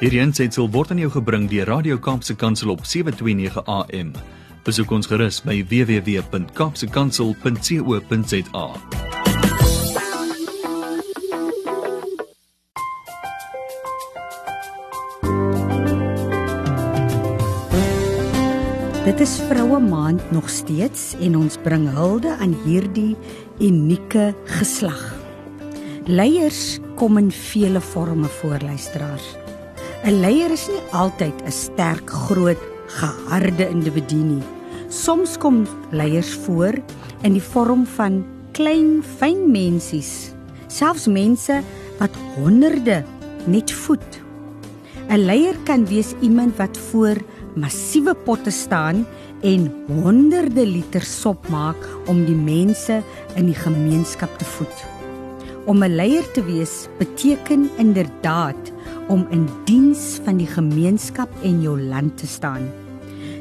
Hierdie aanseit sal word aan jou gebring deur Radio Kaapse Kansel op 7:29 AM. Besoek ons gerus by www.kapsekansel.co.za. Dit is vroue maand nog steeds en ons bring hulde aan hierdie unieke geslag. Leiers kom in vele forme voor luisteraars. 'n Leier is nie altyd 'n sterk, groot, geharde individu nie. Soms kom leiers voor in die vorm van klein, fyn mensies, selfs mense wat honderde net voed. 'n Leier kan wees iemand wat voor massiewe potte staan en honderde liter sop maak om die mense in die gemeenskap te voed. Om 'n leier te wees beteken inderdaad om in diens van die gemeenskap en jou land te staan.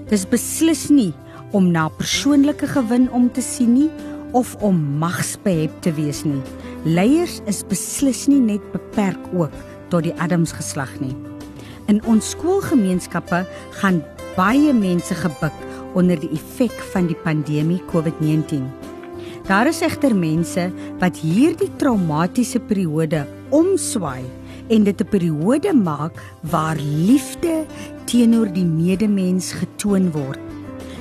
Dis beslis nie om na persoonlike gewin om te sien nie of om magsbehep te wees nie. Leiers is beslis nie net beperk ook tot die Adams geslag nie. In ons skoolgemeenskappe gaan baie mense gebuk onder die effek van die pandemie COVID-19. Daar is egter mense wat hierdie traumatiese periode omswaai en dit 'n periode maak waar liefde teenoor die medemens getoon word.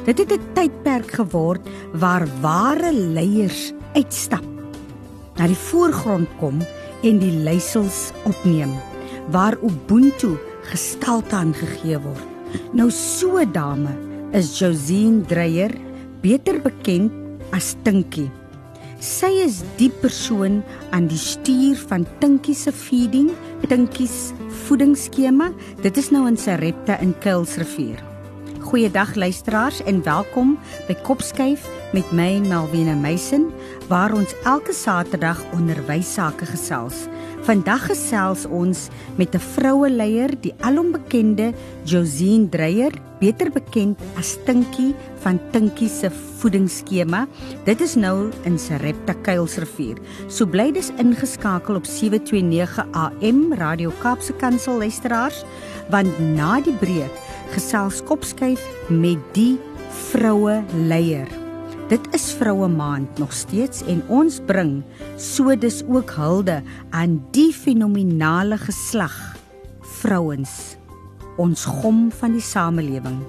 Dit het 'n tydperk geword waar ware leiers uitstap, na die voorgrond kom en die leiersels opneem, waar Ubuntu gestalte aangegee word. Nou so dame is Josine Dreyer, beter bekend as Tinkie. Sy is die persoon aan die stuur van Tinkie se feeding, Tinkie se voedingsskema. Dit is nou in Sarepta in Kuilsrivier. Goeiedag luisteraars en welkom by Kopskyf met my Melvina Meisen waar ons elke Saterdag onderwys sake gesels. Vandag gesels ons met 'n vroue leier, die alombekende Josine Dreyer, beter bekend as Tinkie van Tinkie se voedingsskema. Dit is nou in Sarepta Kuilsrivier. So bly dis ingeskakel op 729 AM Radio Kaapse Kansel luisteraars, want na die breek gesels kopskuif met die vroue leier. Dit is vroue maand nog steeds en ons bring so dis ook hulde aan die fenominale geslag vrouens ons gom van die samelewing.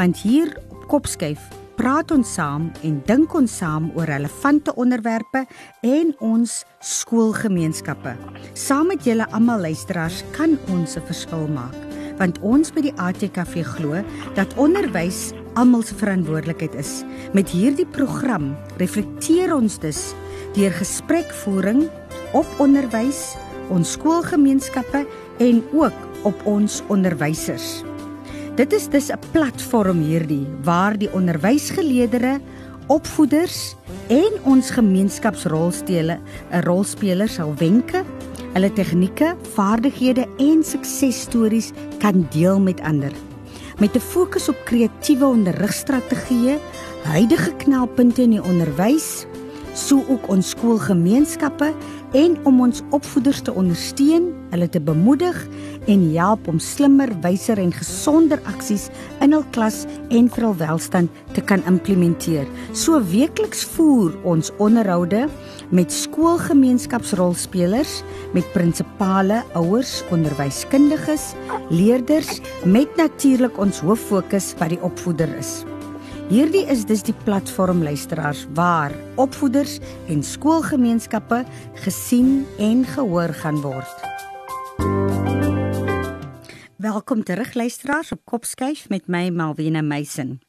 Want hier op kopskuif praat ons saam en dink ons saam oor relevante onderwerpe en ons skoolgemeenskappe. Saam met julle almal luisteraars kan ons 'n verskil maak want ons by die ATKV glo dat onderwys almal se verantwoordelikheid is. Met hierdie program reflekteer ons dus deur gesprekvoering op onderwys, ons skoolgemeenskappe en ook op ons onderwysers. Dit is dus 'n platform hierdie waar die onderwysgeleerders, opvoeders en ons gemeenskapsrolspelers 'n rolspeler sal wenke hulle tegnieke, vaardighede en suksesstories kan deel met ander. Met 'n fokus op kreatiewe onderrigstrategieë, huidige knelpunte in die onderwys, so ook ons skoolgemeenskappe en om ons opvoeders te ondersteun, hulle te bemoedig en help om slimmer, wyser en gesonder aksies in hul klas en vir hul welstand te kan implementeer. So weekliks voer ons onderhoude met skoolgemeenskapsrolspelers, met prinsipale, ouers, onderwyskundiges, leerders met natuurlik ons hoof fokus wat die opvoeder is. Hierdie is dus die platform luisteraars waar opvoeders en skoolgemeenskappe gesien en gehoor gaan word. Welkom terug luisteraars op Kopskyf met my Malwena Meisen.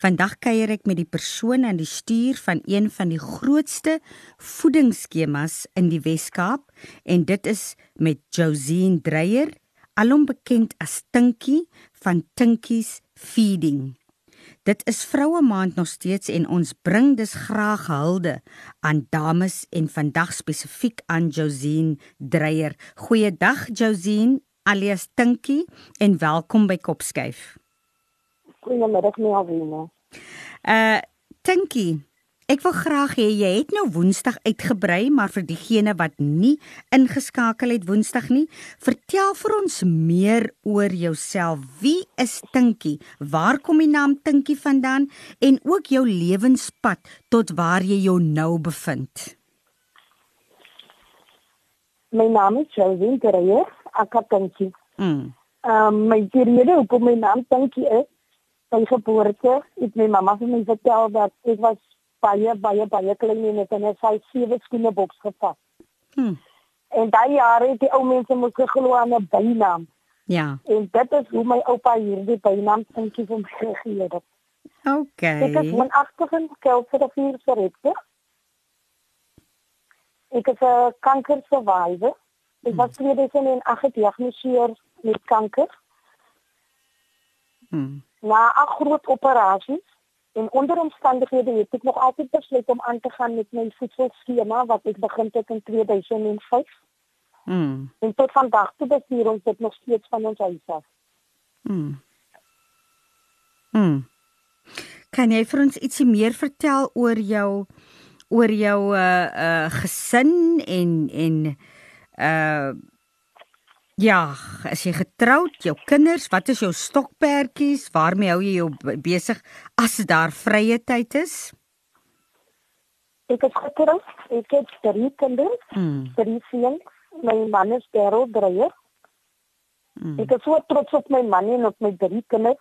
Vandag kuier ek met die persoon aan die stuur van een van die grootste voedingsskemas in die Wes-Kaap en dit is met Josine Dreyer, alom bekend as Tinkie van Tinkie's Feeding. Dit is vroue maand nog steeds en ons bring dus graag hulde aan dames en vandag spesifiek aan Josine Dreyer. Goeiedag Josine alias Tinkie en welkom by Kopskyf. Goeiemiddag Melvina. Uh Tinkie, Ek wil graag hê jy het nou Woensdag uitgebrei, maar vir diegene wat nie ingeskakel het Woensdag nie, vertel vir ons meer oor jouself. Wie is Tinkie? Waar kom die naam Tinkie vandaan en ook jou lewenspad tot waar jy jou nou bevind? My naam is Shelvin Dreyer, akatankie. Mm. Ehm um, my rede hoekom my naam Tinkie is, by geboorte, het my mamma vir my vertel dat ek was baie baie baie klein en het net sy sewe skoene boks gevat. Hm. En daai jare het die ou mense mos geglo aan 'n bynaam. Ja. En dit is hoe my oupa hierdie bynaam Tinkie vir my gegee het. Okay. Ek is van agterhin kelser of hier verrekte. Ek is 'n kanker survivor. Ek was 2008 gediagnoseer met kanker. Hm. Na 'n groot operasie En onder omstandighede het ek nog altyd besluit om aan te gaan met my voedselskema wat ek begin het in 2005. Mm. En tot vandag toe bestuur ons dit nog steeds van ons huis af. Mm. Mm. Kan jy vir ons ietsie meer vertel oor jou oor jou uh uh gesin en en uh Ja, as jy getroud, jou kinders, wat is jou stokperdjies? Waarmee hou jy jou besig as daar vrye tyd is? Ek het getroud. Ek het drie kinders. Mm. Drie seuns. My man is Darryl Dreyer. Mm. Ek is so trots op my man en op my drie kinders.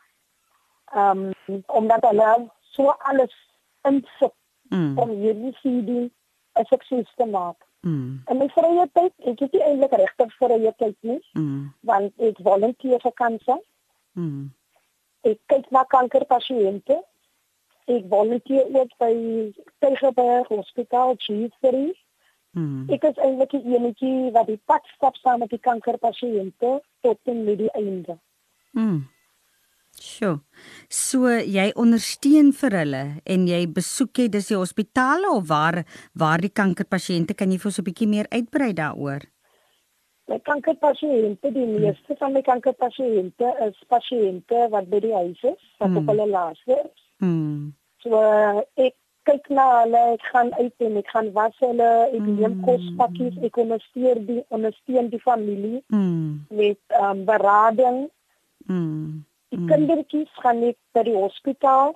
Ehm um, omdat hulle so alles insit Mm. om hierdie seeding 'n sukses te maak. Mm. En my vrye tyd, ek het nie eintlik regtig vrye tyd nie, Mm. want ek volunteer vir kanker. Mm. Ek kyk na kankerpasiënte. Ek volunteer ook by Tygerberg Hospitaal G3. Mm. Ek is eintlik die enetjie wat die pad stap saam met die kankerpasiënte tot en met die einde. Mm. Sjoe. So jy ondersteun vir hulle en jy besoek jy dis die hospitale of waar waar die kankerpasiënte kan jy vir ons 'n bietjie meer uitbrei daaroor? My kankerpasiënte, die meeste van my kankerpasiënte is pasiënte wat by die huis is, wat Hmm. op hulle laaste is. Mm. So ek kyk na hulle, ek gaan uit en ek gaan was hulle, ek Mm. neem kospakkies, ek ondersteun die ondersteun die familie Mm. met ehm um, berading. Mm. Die Mm. kindertjies gaan net by die hospitaal.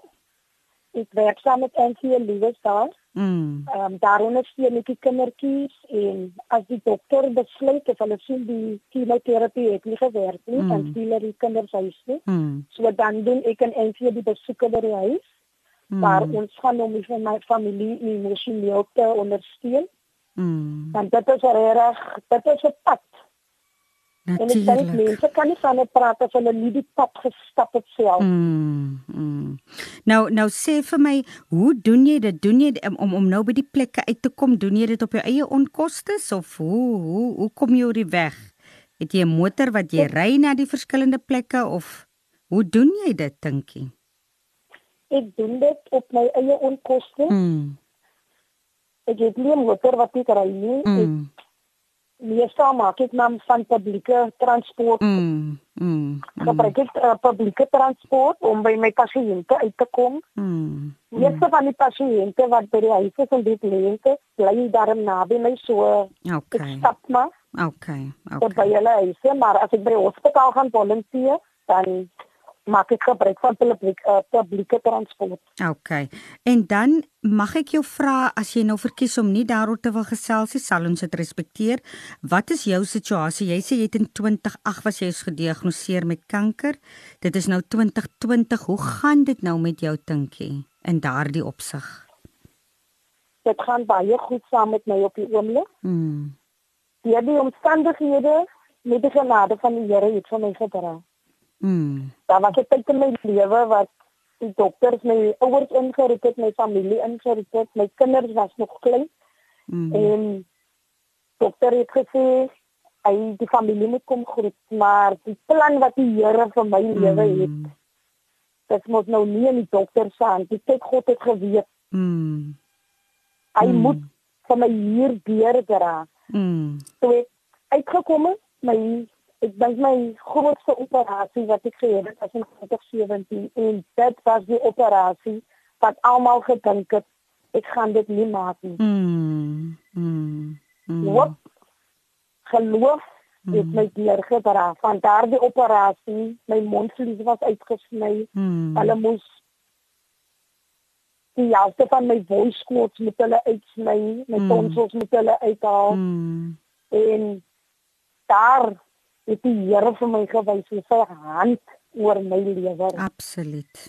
Ek werk saam met Anthea Lewis daar. Mm. Ehm um, daar ondersteun ek die kindertjies en as die dokter besluit of hulle sien die chemoterapie het nie gewerk nie, Mm. dan stuur hulle die kinders huis toe. Mm. So dan doen ek en Anthea die besoeke by die huis. Mm. waar ons gaan om vir my familie emosioneel te ondersteun. Mm. Want dit is reg, dit is 'n pad. En ek dink mense kan nie van dit praat as hulle nie die pad gestap het self. Mm, mm. Nou nou sê vir my, hoe doen jy dit? Doen jy om om, nou by die plekke uit te kom, doen jy dit op jou eie onkoste of hoe hoe hoe kom jy oor die weg? Het jy 'n motor wat jy ry na die verskillende plekke of hoe doen jy dit, dinkie? Ek doen dit op my eie onkoste. Mm. Ek het nie 'n motor wat ek ry nie. Ek Mm. Meestal maak ek naam van publieke transport. Mm. Mm. Gebruik ek uh, publieke transport om by my pasiënte uit te kom. Mm. Meeste van die pasiënte wat by die huis is en die kliënte bly daarom naby my so ek Okay. stap maar Okay. tot by Okay. hulle huise, maar as ek by die hospitaal gaan volunteer, dan maak ek gebruik van publiek, uh, publieke transport. Okay. En dan mag ek jou vra as jy nou verkies om nie daaroor te wil gesels nie, sal ons dit respekteer. Wat is jou situasie? Jy sê jy het in 2008 was jy gediagnoseer met kanker. Dit is nou 2020. Hoe gaan dit nou met jou dinkie in daardie opsig? Dit gaan baie goed saam met my op die oomblik. Mm. Deur die omstandighede met die genade van die Here het vir my gedra. Mm. Daar was 'n tyd in my lewe wat die dokters my ouers ingeroep het, my familie ingeroep het, my kinders was nog klein Mm. en dokter het gesê hy die familie moet kom groet, maar die plan wat die Here vir my lewe het, Mm. dit moet nou nie in die dokter se hand. Die kyk God het geweet. Mm. Hy Mm. moet vir my hier deur dra. Mm. Toe ek uitgekom het, my ek dink my grootste operasie wat ek gehad het was in 2017 en dit was die operasie wat almal gedink het ek gaan dit nie maak nie. Mm. Mm. mm. Wat geloof het Mm. my deurgedra van daardie operasie, my mondvlies was uitgesny. Mm. Hulle moes die helfte van my voice cords met hulle uitsny, my Mm. tonsils met hulle uithaal Mm. en daar het die Here vir my gewys hoe sy hand oor my lewe. Absoluut.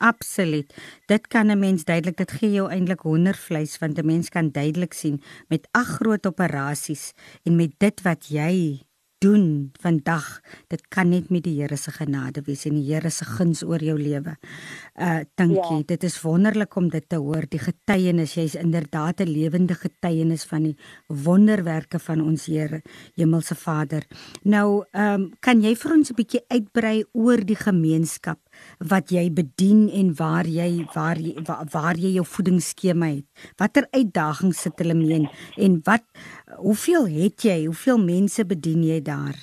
Absoluut. Dit kan 'n mens duidelik dit gee jou eintlik hondervleis want 'n mens kan duidelik sien met ag groot operasies en met dit wat jy doen vandag dit kan net met die Here se genade wees en die Here se guns oor jou lewe. Uh dankie. Ja. Dit is wonderlik om dit te hoor. Die getuienis, jy's inderdaad 'n lewende getuienis van die wonderwerke van ons Here, Hemelse Vader. Nou, ehm um, kan jy vir ons 'n bietjie uitbrei oor die gemeenskap wat jy bedien en waar jy waar jy waar, waar jy jou voedingsskema het. Watter uitdagings sit hulle mee en, en wat hoeveel het jy? Hoeveel mense bedien jy daar?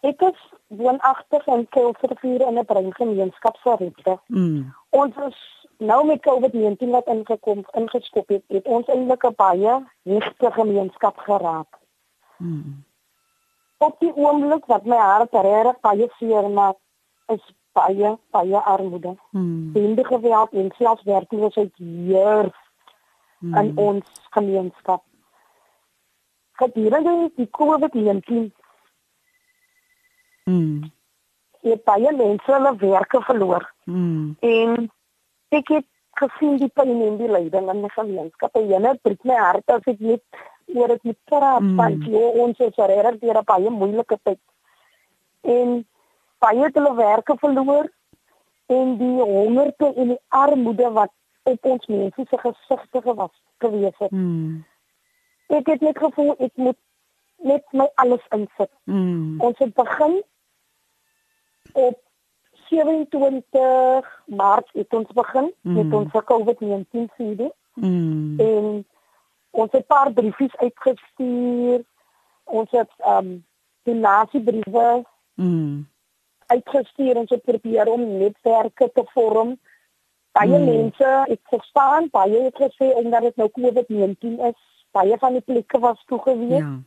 Ek is woonagtig in Kilsrivier in 'n breingemeenskap vir Riete. Mm. Ons is nou met COVID-19 wat ingekom ingeskop het, het ons eintlik 'n baie regte gemeenskap geraak. Mm. Op die oomblik wat my hart regtig baie seer maak, is baie baie armoede. Mm. Bende geweld en selfs werkloosheid hier Mm. in ons gemeenskap. Gedurende die COVID-19 Mm. het baie mense hulle werke verloor Mm. en ek het gesien die pyn en die lyding in die gemeenskap. En dit breek my hart as ek net oor dit moet praat Mm. want jo, ons is regtig deur 'n baie moeilike tyd. En baie het hulle werke verloor en die hongerte en die armoede wat op ons mense se gesigte gewas gewees het. Mm. Ek het net gevoel ek moet net my alles insit. Mm. Ons het begin op 27 Maart het ons begin Mm. met ons COVID-19 studie Mm. en ons het 'n paar briefies uitgestuur. Ons het ehm um, donasiebriewe Mm. Uitgestuur en so probeer om netwerke te vorm. Baie Mm. mense, ek verstaan, baie het gesê omdat dit nou COVID-19 is, baie van die plekke was toegewees. Ja.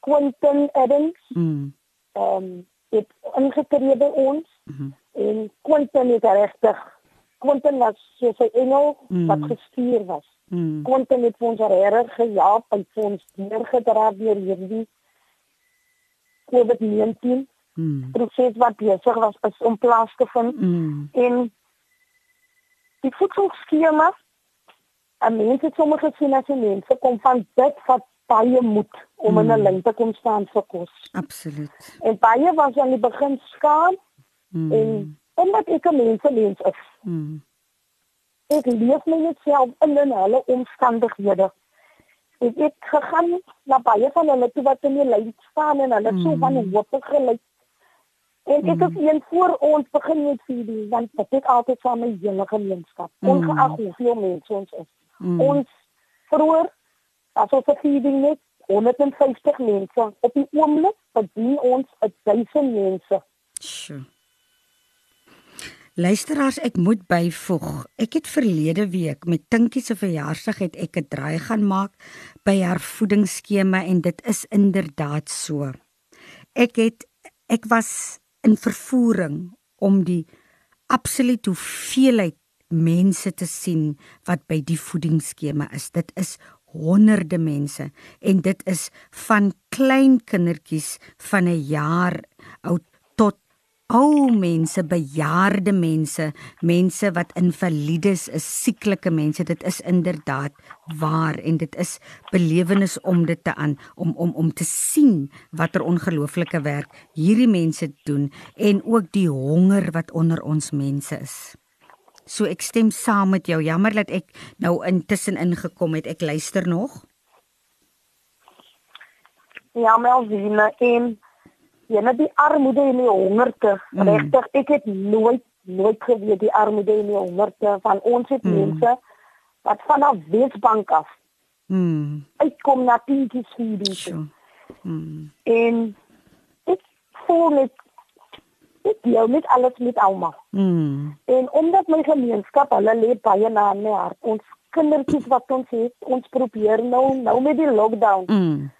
Quentin Adams Mm. ehm um, het ingetree by ons Mhm. en Quentin het regtig Quentin was so sy engel Mm. wat gestuur was. Mm. Quentin het ons regtig gehelp en ons deurgedra deur hierdie COVID-19 Mm. proses wat besig was is om plaas te vind Mm. en die voedselskema en mense sommer gesien as mense kom van dit wat baie moet om in 'n Mm. lyn te kom staan vir kos. Absoluut. En baie was aan die begin skaam Mm. en omdat ek 'n mensemens is, Mm. ek leef my net self in in hulle omstandighede. Ek het gegaan na baie van hulle toe wat in die lyn staan en hulle mm. so Mm. van hoop gelyk. En ek is een voor ons begin met feeding want dit het altyd van my hele gemeenskap, Mm. ongeag hoeveel mense ons is. Mm. Ons vroeër as ons feeding net 150 mense op die oomblik bedien ons 1000 mense. Sjoe. Luisteraars, ek moet byvoeg. Ek het verlede week met Tinkie se verjaarsdag het ek 'n draai gaan maak by haar voedingsskema en dit is inderdaad so. Ek het ek was in vervoering om die absolute hoeveelheid mense te sien wat by die voedingsskema is. Dit is honderde mense en dit is van klein kindertjies van 'n jaar oud ou mense, bejaarde mense, mense wat invalides is, sieklike mense. Dit is inderdaad waar en dit is belewenis om dit te aan om om om te sien watter ongelooflike werk hierdie mense doen en ook die honger wat onder ons mense is. So ek stem saam met jou. Jammer dat ek nou intussen ingekom het. Ek luister nog. Ja, Melvine en jene die armoede en die hongerte. Mm. Regtig, ek het nooit nooit geweet die armoede en die hongerte van ons het Mm. mense wat vanaf Wesbank af Mm. uitkom na Pinkie Feeding. So. Mm. En ek voel net ek deel met alles met almal. Mm. En omdat my gemeenskap hulle lê baie na my hart. Ons kindertjies wat ons het, ons probeer nou nou met die lockdown. Mm.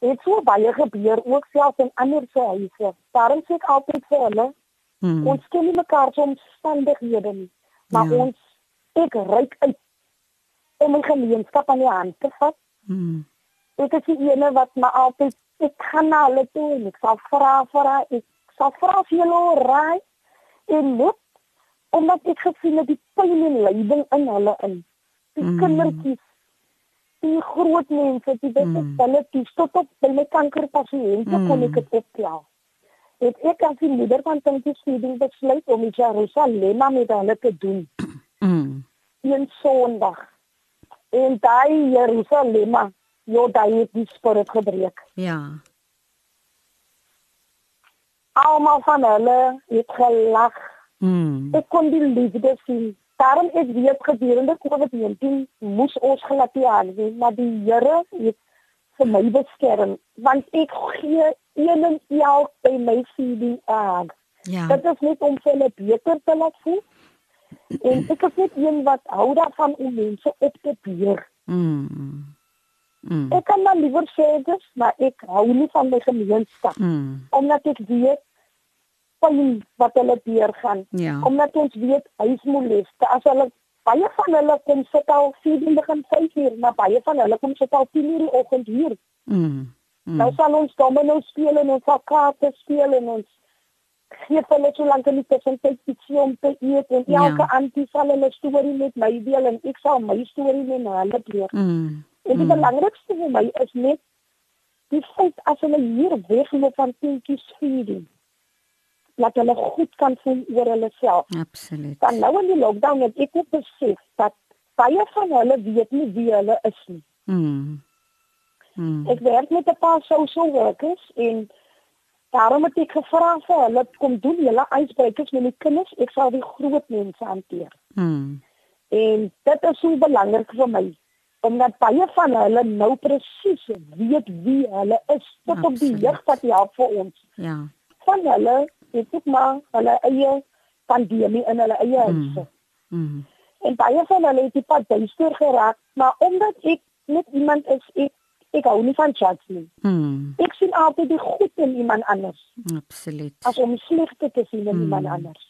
Het so baie gebeur ook selfs in ander se huise. Daarom sê ek altyd vir hulle, Mm. ons ken nie mekaar se omstandighede nie, maar Ja. ons ek ryk uit om my gemeenskap aan die hand te vat. Mm. Ek is die ene wat maar altyd ek gaan na hulle toe en ek sal vra vir haar, ek sal vra of hulle raai en net omdat ek gesien het die pyn en lyding in hulle in. Die Mm. kindertjies, die groot mense, die Mm. disabilities tot op my kankerpasiënte Mm. kon ek dit optel. Het ek as die moeder van Tinkie Feeding besluit om die Jerusalem met hulle te doen Mm. een Sondag. En daai Jerusalem, jo daai het die spirit gebreek. Ja. Almal van hulle het gelag. Mm. Ek kon die liefde sien. Daarom ek weet gedurende COVID-19 moes ons glad nie aan doen, maar die Here het vir my beskerm want ek gee een en elk by my feeding aan. Ja. Dit is net om vir hulle beter te laat voel. En ek is net een wat hou daarvan om mense op te beheer. Mm. Mm. Ek kan maar liewer sê dit, maar ek hou nie van my gemeenskap Mm. omdat ek weet pyn wat hulle deurgaan. Ja. Omdat ons weet huismoleste as hulle baie van hulle kom sit al 4 begin 5 uur, maar baie van hulle kom sit al 10 uur die oggend hier. Mm. Mm. Nou sal ons domino speel en ons kaarte speel en ons gee vir hulle so lank in die tussentyd ietsie om te eet en Ja. elke auntie sal hulle storie met my deel en ek sal my storie met hulle deel. Mm. En die Mm. belangrikste vir my is net die feit as hulle hier wegloop van kindjies feeding. Dat hulle goed kan voel oor hulle self. Absoluut. Dan nou in die lockdown het ek ook besef dat baie van hulle weet nie wie hulle is nie. Mm. Mm. Ek werk met 'n paar social workers en daarom het ek gevra vir hulle kom doen julle icebreakers met die kinders. Ek sal die groot mense hanteer. Mm. En dit is so belangrik vir my omdat baie van hulle nou presies weet wie hulle is tot op die Absoluut. jeug wat help vir ons. Ja. Van hulle het ook maar hulle eie pandemie in hulle eie huise. Mm. En baie van hulle het die pad duister geraak, maar omdat ek net iemand is ek ek hou nie van judge nie. Mm. Ek sien altyd die goed in iemand anders Absoluut. as om slegte te sien in Mm. iemand anders.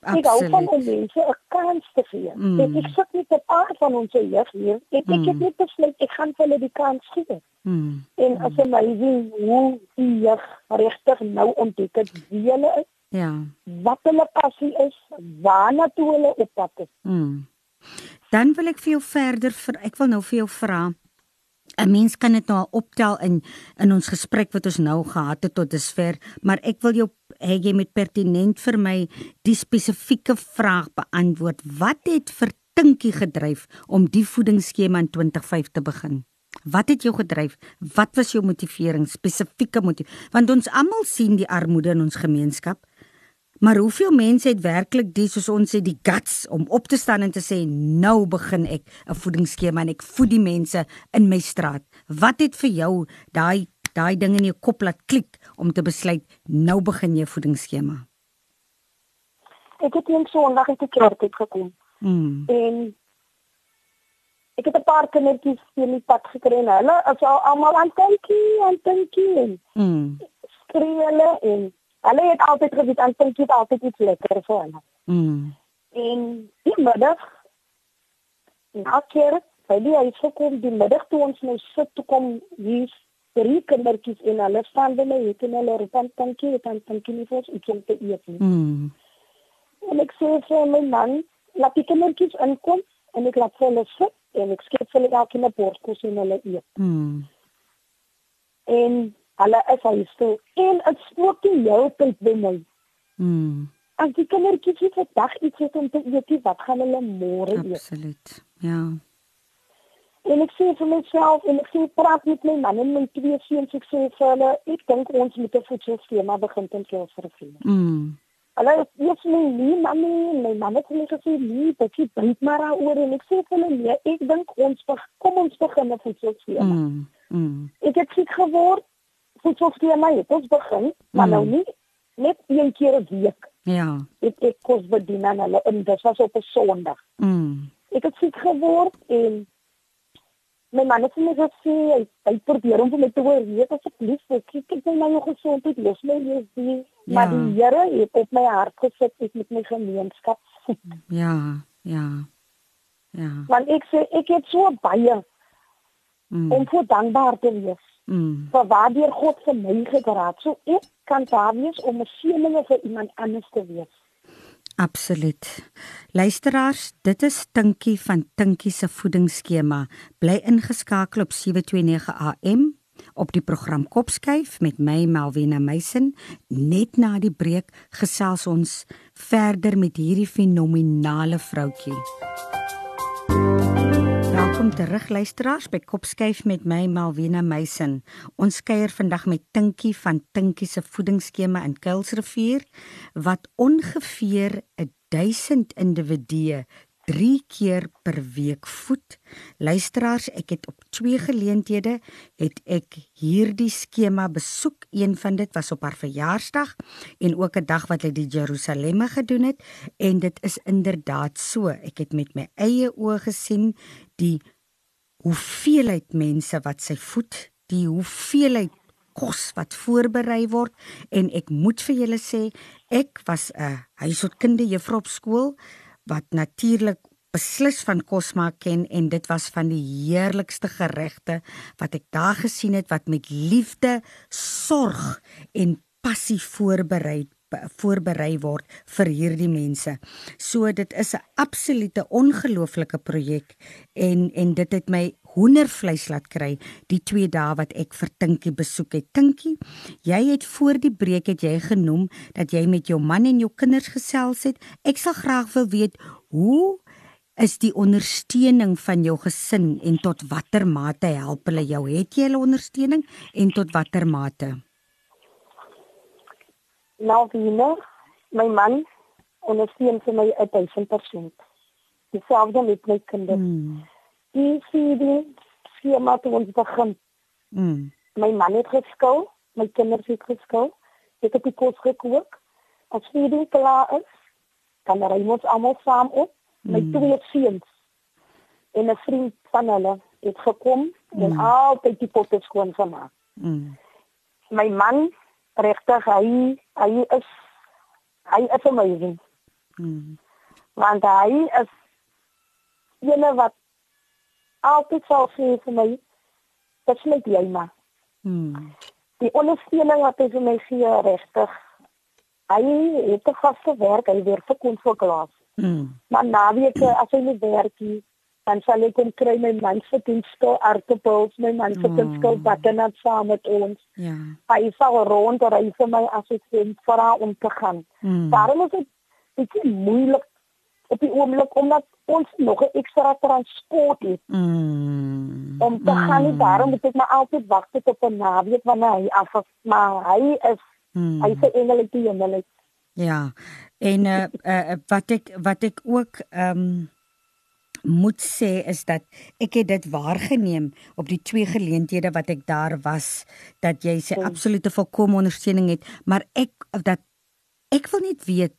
Ek hou van om Absoluut. mense 'n kans te gee. Mm. En ek sit nie te paar van ons jeug hier. Ek ek het Mm. net besluit ek gaan vir hulle die kans gee. Mm. En as jy my sien hoe die jeug regtig nou ontdek het wie hulle is, Ja. wat hulle passie is, waarna toe hulle op pad is. Mm. Dan wil ek vir jou verder vir ek wil nou vir jou vra 'n Mens kan dit nou optel in in ons gesprek wat ons nou gehad het tot dusver, maar ek wil jou hê jy moet pertinent vir my die spesifieke vraag beantwoord. Wat het vir Tinkie gedryf om die voedingsskema in 2005 te begin? Wat het jou gedryf? Wat was jou motivering, spesifieke motief? Want ons almal sien die armoede in ons gemeenskap. Maar hoeveel mense het werklik die soos ons sê die guts om op te staan en te sê nou begin ek 'n voedingsskema en ek voed die mense in my straat. Wat het vir jou daai daai ding in jou kop laat klik om te besluit nou begin jy voedingsskema? Ek het een Sondag uit die kerk uit gekom Mm. en ek het 'n paar kindertjies in die pad gekry en hulle is al almal aan tinkie en tinkie en Mm. skree hulle en hulle het altyd geweet aan tinkie het altyd iets lekker vir hulle. Mm. En die middag na kerk, by die huis gekom, die middag toe ons nou sit toe kom hier drie kindertjies en hulle my het en hulle roep aan tinkie, het aan nie vir ons iets om te eet nie. Mm. En ek sê vir my man, laat die kindertjies inkom en ek laat hulle sit en ek skep vir hulle elkeen 'n bord kos en hulle eet. Mm. En hulle is huis toe en dit spook die hele tyd by my. Mm. As die kindertjies nie vandag iets het om te eet, nie, wat gaan hulle môre eet? Absoluut. Ja. En ek sê vir myself en ek sê praat met my man en my twee seuns ek sê vir hulle, ek dink ons moet 'n voedselskema begin ten vir Mm. Hulle eers my nie mami en my man het my gesê nee, bietjie bring maar daaroor en ek sê vir hulle nee, ek dink ons beg- kom ons begin 'n voedselskema. Mm. Mm. Ek het siek geword. Voedselskema het ons begin, maar Mm. nou nie net een keer 'n week Ja. Ek ek kos bedien aan hulle en dit was op 'n Sondag. Mm. Ek het siek geword en my man het my gesê hy, hy probeer om vir my te oorreed asseblief ek kyk net na jou gesondheid los my lees die Ja. maar die Here het op my hart gesit ek met my gemeenskap Ja, ja. Ja. want ek sê ek het so baie Mm. om voor dankbaar te wees Mm. vir waardeur God vir my gedraad so ek kan daar wees om 'n seëninge vir iemand anders te wees Absoluut. Luisteraars, dit is Tinkie van Tinkie se voedingsskema. Bly ingeskakel op 729 AM op die program Kopskyf met my Melvina Meisen. Net na die breek gesels ons verder met hierdie fenominale vroutjie. Welkom terug luisteraars by Kopskyf met my Malwena Meisen. Ons kuier vandag met Tinkie van Tinkie se voedingsskema in Kuilsrivier wat ongeveer 1000 individue 3 keer per week voed. Luisteraars, ek het op twee geleenthede het ek hierdie skema besoek. Een van dit was op haar verjaarsdag en ook 'n dag wat hy die Jerusalemme gedoen het en dit is inderdaad so. Ek het met my eie oë gesien die hoeveelheid mense wat sy voed, die hoeveelheid kos wat voorberei word. En ek moet vir julle sê ek was 'n huishoudkundige juffrou op skool wat natuurlik beslis van kos maak ken en dit was van die heerlikste geregte wat ek daar gesien het wat met liefde, sorg en passie voorberei voorberei word vir hierdie mense. So dit is 'n absolute ongelooflike projek en en dit het my hoendervleis laat kry die twee dae wat ek vir Tinkie besoek het. Tinkie, jy het voor die breek het jy genoem dat jy met jou man en jou kinders gesels het. Ek sal graag wil weet hoe is die ondersteuning van jou gesin en tot watter mate help hulle jou? Het jy hulle ondersteuning en tot watter mate? Nou wie my man ondersteun vir my 1000%. Dieselfde met my kinders. Mm. Die sien die skema toe ons begin. Mm. My man het geskil, my kinders het geskil. Ek het die kos gekook. As die klaar is, dan ry ons almal saam op. My Mm. twee seuns en 'n vriend van hulle het gekom en Mm. altyd die potte skoon gemaak. Mm. My man regtig hy hy is hy is amazing. Mm. want hy is ene wat altyd sal sê vir my dit net jy maar Mm. die ondersteuning wat hy vir my gee regtig hy het 'n vaste werk hy werk vir konsulklaas Mm. maar naweke as hy nie werk nie dan sal ek kom kry my man se dienste aardappels my man se Mm. dienste butternut saam met ons Ja. hy sal rond ry vir my as ek sien vir haar om te gaan Mm. Daarom is dit bietjie moeilik op die oomblik omdat ons nog 'n ekstra transport het Mm. om te gaan nie daarom moet ek maar altyd wag tot op 'n naweek wanneer hy af is maar hy is Mm. hy se engeletjie hemel Ja. En uh, uh wat ek wat ek ook ehm um, moet sê is dat ek het dit waargeneem op die twee geleenthede wat ek daar was dat jy sê absolute volkomme ondersteuning het, maar ek dat ek wil net weet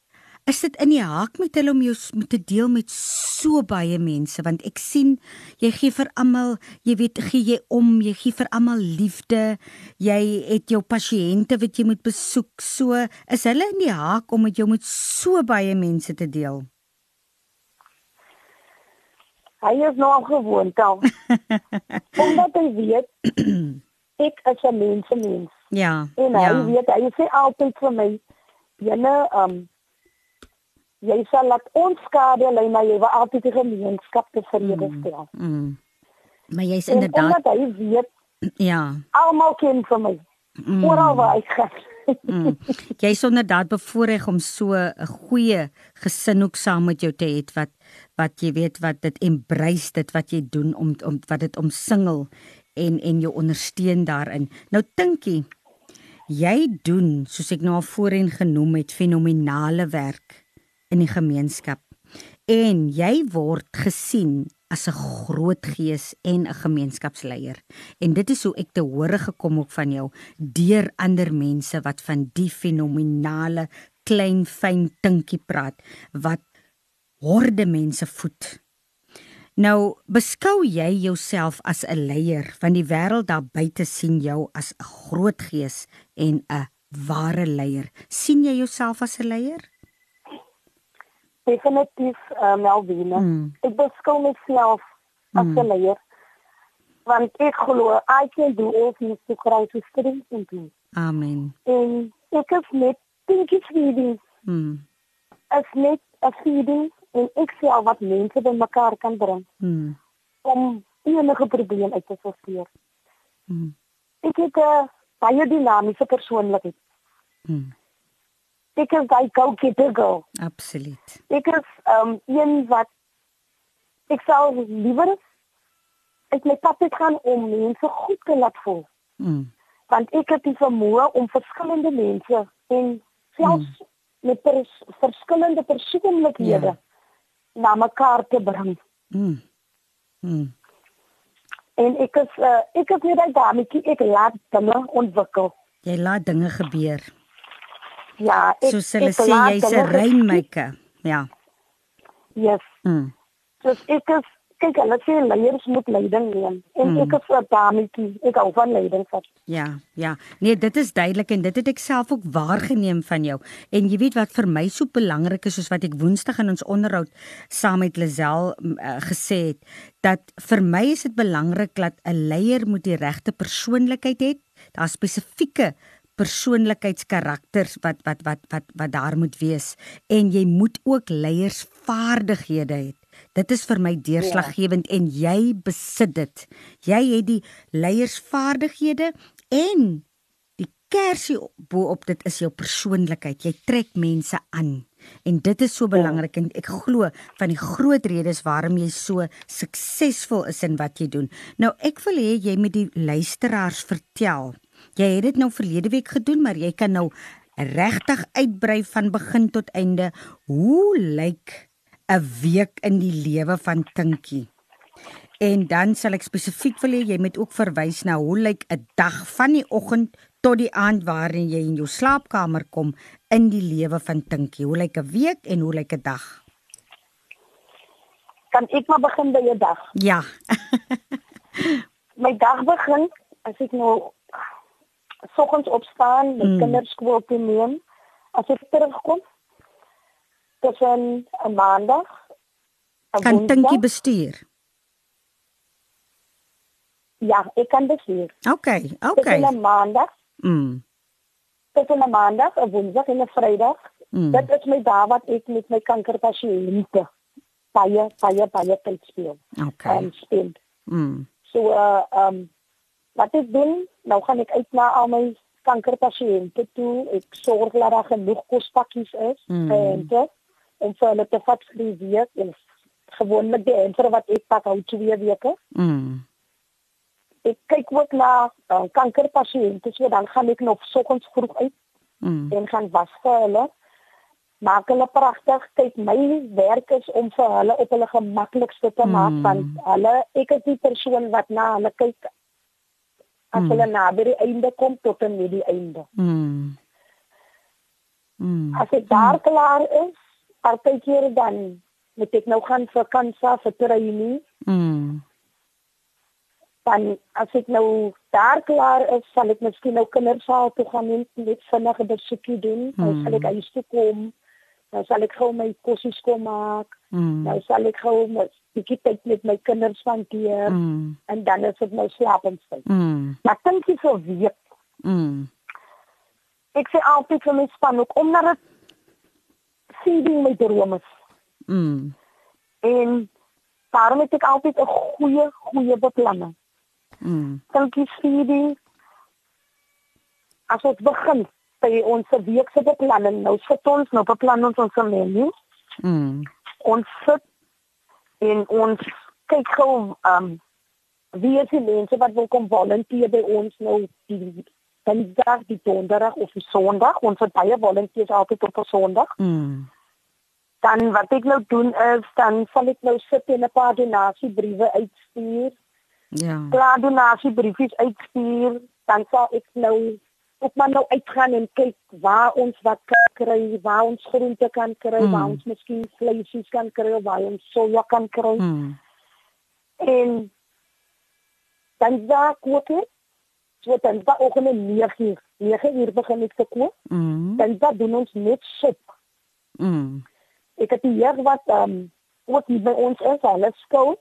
is dit in die haak met hulle om jou met te deel met so baie mense? Want ek sien jy gee vir almal jy weet gee jy om jy gee vir almal liefde jy het jou pasiënte wat jy moet besoek. So is hulle in die haak om met jou met so baie mense te deel hy is nou al gewoond al omdat hy weet ek is 'n mens 'n mens ja en hy ja weet hy sê altyd vir my jene um jy sal laat ons skade lê maar jy wil altyd die gemeenskap te vrede stel mm. maar jy's inderdaad omdat hy weet ja almal ken vir my. Mm. Oral waar ek gaan. Mm. Jy's inderdaad bevoorreg om so 'n goeie gesin ook saam met jou te hê wat wat jy weet wat dit embrace dit wat jy doen om om wat dit omsingel en en jou ondersteun daarin. Nou dinkie jy doen soos ek nou al voorheen genoem het fenominale werk in die gemeenskap en jy word gesien as 'n groot gees en 'n gemeenskapsleier. En dit is hoe ek te hore gekom ook van jou deur ander mense wat van die fenominale klein fyn tinkie praat wat horde mense voed. Nou, beskou jy jouself as 'n leier want die wêreld daar buite sien jou as 'n groot gees en 'n ware leier. sien jy jouself as 'n leier? Definitief, uh, Melvina. Hmm. Ek beskou myself as 'n hmm. leier want ek glo I can do all things through Christ who strengthens me. Amen. En ek is net dinkie feeding. Mm. As net 'n feeding en ek sien al wat mense bymekaar kan bring. Mm. Om enige probleem uit te sorteer. Mm. Ek het 'n baie dinamiese persoonlikheid. Mm. Ek is daai go-getter girl. Absoluut. Ek is um een wat ek sou liewer ek net pad het gaan om mense goed te laat voel. Mm. Want ek het die vermoë om verskillende mense en selfs mm. met pers verskillende persoonlikhede ja. na mekaar te bring. Mm. Mm. En ek is uh, ek het net daai dametjie ek laat dinge ontwikkel. Jy laat dinge gebeur. Ja, ek Soos hulle sê jy's 'n rainmaker. Ja. Yes. Mm. Dus ek is kyk hulle sê leiers moet leiding neem en hmm. ek is 'n dametjie ek hou van leiding vat ja ja nee dit is duidelik en dit het ek self ook waargeneem van jou en jy weet wat vir my so belangrik is soos wat ek woensdag in ons onderhoud saam met Lazel uh, gesê het dat vir my is dit belangrik dat 'n leier moet die regte persoonlikheid hê daar spesifieke persoonlikheidskarakters wat wat wat wat wat daar moet wees en jy moet ook leiersvaardighede hê Dit is vir my deurslaggewend ja. en jy besit dit. Jy het die leiersvaardighede en die kersie bo-op dit is jou persoonlikheid. Jy trek mense aan. En dit is so ja. belangrik en ek glo van die groot redes waarom jy so suksesvol is in wat jy doen. Nou ek wil hê jy moet die luisteraars vertel. Jy het dit nou verlede week gedoen, maar jy kan nou regtig uitbrei van begin tot einde. Hoe lyk 'n week in die lewe van Tinkie. En dan sal ek spesifiek wil hê jy moet ook verwys na hoe lyk 'n dag van die oggend tot die aand waarin jy in jou slaapkamer kom in die lewe van Tinkie. Hoe lyk 'n week en hoe lyk 'n dag? Kan ek maar begin by 'n dag? Ja. My dag begin as ek nou soggens opstaan, my mm. kinders skool toe neem, as ek terugkom, tussen 'n maandag kan dinkie bestuur. Ja, ek kan bestuur. OK, OK. Tussen 'n maandag. Mm. Tussen 'n maandag, 'n woensdag en 'n vrydag. Mm. Dit is my dae wat ek met my kankerpasiënte baie baie baie tyd speel. OK. En spend. Mm. So uh um wat ek doen, nou gaan ek uit na al my kankerpasiënte toe. Ek sorg dat daar genoeg kospakkies is mm. en dit om vir hulle te vat vir die week en gewoonlik die enfer wat ek pak hou twee weke. Mm. Ek kyk ook na uh, kankerpasiënte, so dan gaan ek nog soggens vroeg uit mm. en gaan was vir hulle. Maak hulle pragtig. Kyk, my werk is om vir hulle op hulle gemaklikste te maak mm. want hulle ek is die persoon wat na hulle kyk as mm. hulle na by die einde kom tot en met die einde. Mm. Mm. As dit daar klaar is, partykeer dan moet ek nou gaan vir kansa vir training. Mm. Dan as ek nou daar klaar is, sal ek miskien nou kindersaal toe gaan en net vinnige besoekie doen. Mm. Nou sal ek huis toe kom. Nou sal ek gou my kossies kom maak. Mm. Nou sal ek gou bietjie tyd met my kinders spandeer mm. en dan is dit nou slaapensyd. Mm. Maar dink jy so weet? Mm. Ek sê altyd vir my span ook omdat dit feeding my drome. Mm. En daarom het ek altyd 'n goeie goeie beplanning. Mm. Dink jy feeding as ons begin by ons week se beplanning, nou sit ons nou beplan ons ons menu. Mm. Ons sit en ons kyk gou um wie is die mense wat wil kom volunteer by ons nou die Dinsdag, die Donderdag of die Sondag. Ons het baie volunteers altyd op 'n Sondag. Mm. Dan wat ek nou doen is dan sal ek nou sit en 'n paar donasiebriewe uitstuur. Ja. Klaar donasiebriefies uitstuur, dan sal ek nou ook maar nou uitgaan en kyk waar ons wat kan kry, waar ons groente kan kry, mm. waar ons miskien vleisies kan kry, waar ons soja kan kry. Mm. En dan daar kook ek. So dan daar ook 'n 9 uur. 9 uur begin ek te kook. Mm. Dan daar doen ons net sop. Mm. Ek het hier wat ehm um, wat by ons is, hulle skool.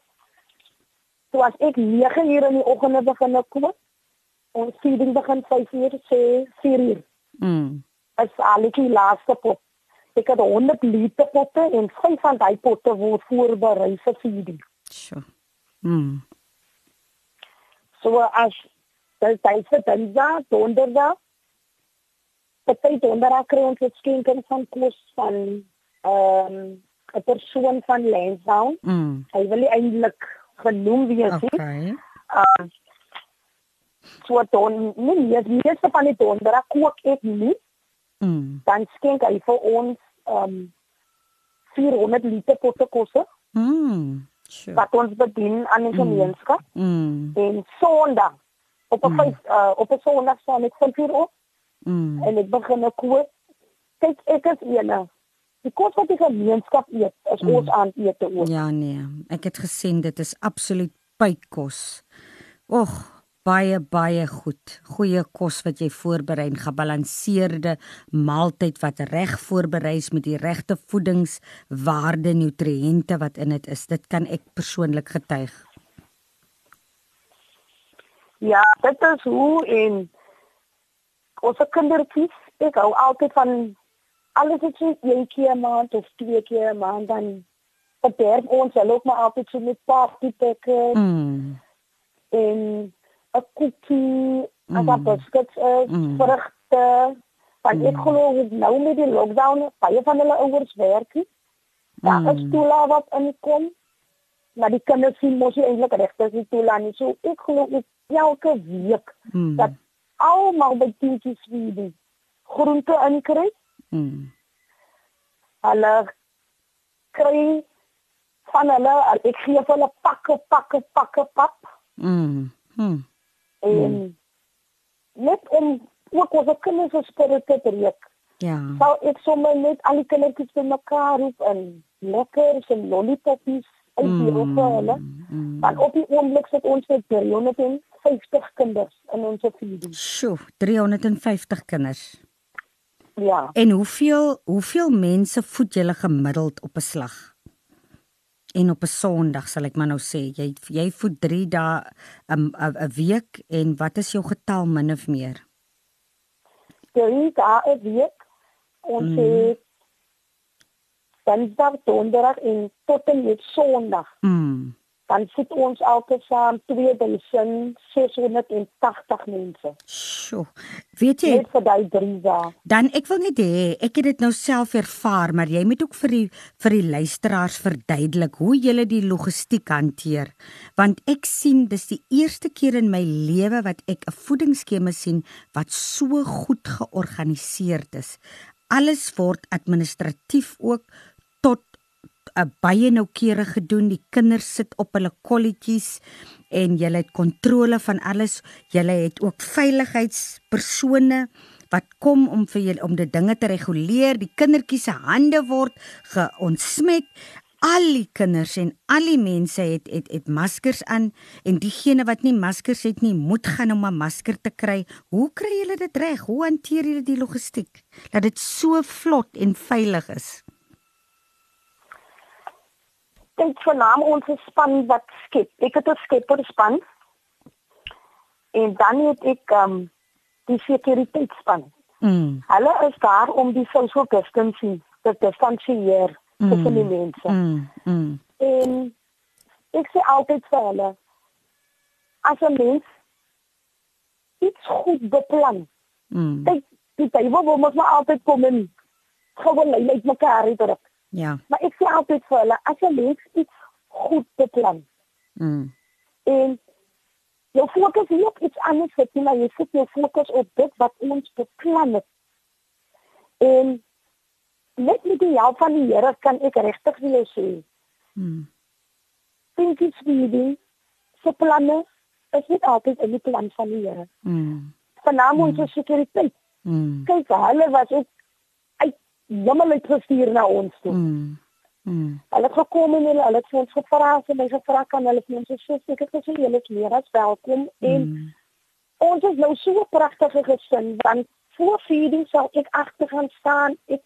So as ek 9 uur in die oggend begin kook, ons feeding begin 5 uur sê 4 uur. Mm. As al die laaste pot. Ek het 100 liter potte en 5 van daai potte word voorberei vir feeding. Sjoe. Mm. So as dit tyd vir Dinsdag, Donderdag, Party donderdag kry ons 'n skenking van kos van ehm um, 'n persoon van Lansdowne. Mm. Hy wil nie eintlik genoem wees nie. Okay. Uh, so dan nie nie die meeste van die donderdag kook ek nie. Mm. Dan skenk hy vir ons ehm um, 400 liter potte kos. Mm. Sure. Wat ons bedien aan die mm. gemeenskap. Mm. En Sondag op 'n mm. uh, op 'n Sondag staan ek van 4 op. Mm. En ek begin 'n kook. Kyk, ek is ene. Die kos wat die gemeenskap eet, is mm. ons aandete ook. Ja nee, ek het gesien dit is absoluut pykos. Och, baie baie goed. Goeie kos wat jy voorberei, gebalanseerde maaltyd wat reg voorberei is met die regte voedingswaarde, nutriënte wat in dit is. Dit kan ek persoonlik getuig. Ja, dit is hoe en ons kindertjies, ek hou altyd van alles wat jy een keer 'n maand of twee keer 'n maand dan verderf ons hulle ook maar altyd so met partypekke. Mm. En 'n koekie, mm. 'n biscuits, mm. vrugte. Want mm. ek glo nou met die lockdown, baie van hulle ouers werk nie. Daar mm. is toela wat inkom. Maar die kinders sien mos nie eintlik regtig die toela nie. So ek glo ek elke week mm. dat almal by kindjies wie die groente inkry. Mm. Hulle kry van hulle, ek gee vir hulle pakke, pakke, pakke pap. Mm. Mm. En mm. net om ook ons kinders se spirit te breek. Ja. Sou ek sommer net al die kindertjies bymekaar roep en lekker so lollipoppies uit die mm. vir hulle. Mm. Want op die oomblik sit ons met 350 kinders in ons feeding. Sjoe, 350 kinders. Ja. En hoeveel hoeveel mense voed julle gemiddeld op 'n slag? En op 'n Sondag sal ek maar nou sê, jy jy voed 3 dae 'n 'n week en wat is jou getal min of meer? 3 dae 'n week. Ons mm. het Dinsdag, Donderdag en tot en met Sondag. Mm dan sit ons altesaam 2680 mense. Sjoe. Weet jy? Net vir daai 3 dae. Dan ek wil net hê ek het dit nou self ervaar, maar jy moet ook vir die vir die luisteraars verduidelik hoe jy die logistiek hanteer. Want ek sien dis die eerste keer in my lewe wat ek 'n voedingsskema sien wat so goed georganiseerd is. Alles word administratief ook 'n baie noukeurig gedoen. Die kinders sit op hulle kolletjies en jy het kontrole van alles. Jy het ook veiligheidspersone wat kom om vir julle om die dinge te reguleer. Die kindertjies se hande word geontsmet. Al die kinders en al die mense het het het maskers aan en diegene wat nie maskers het nie, moet gaan om 'n masker te kry. Hoe kry julle dit reg? Hoe hanteer julle die logistiek dat dit so vlot en veilig is? Kyk vernaam ons span wat skep. Ek het 'n skepper span. En dan het ek um die sekuriteitsspan. Mm. Hulle is daar om die social distancing te distansieer mm. tussen die mense. Mm. Mm. En ek sê altyd vir hulle as 'n mens iets goed beplan. Mm. Kyk, die tyd waar ons maar altyd kom en gewoon net mekaar uitdruk. Ja. Maar ek sê altyd vir hulle, as jy mens iets goed beplan. Mm. En jy fokus nie op iets anders wat jy maar jy sit jou fokus op dit wat ons beplan het. En net met die hulp van die Here kan ek regtig vir jou sê. Mm. Dink iets wie jy se planne is nie altyd in die plan van die Here. Mm. naam ons mm. sekuriteit. Mm. Kyk, hulle was ook uit jammer net gestuur na ons toe. Mm. Mm. Hulle het gekom en hulle het ons gevra as hulle gevra kan hulle vir ons sê ek het gesê julle is meer as welkom en mm. ons is nou so 'n pragtige gesin want voor feeding sal ek agter gaan staan ek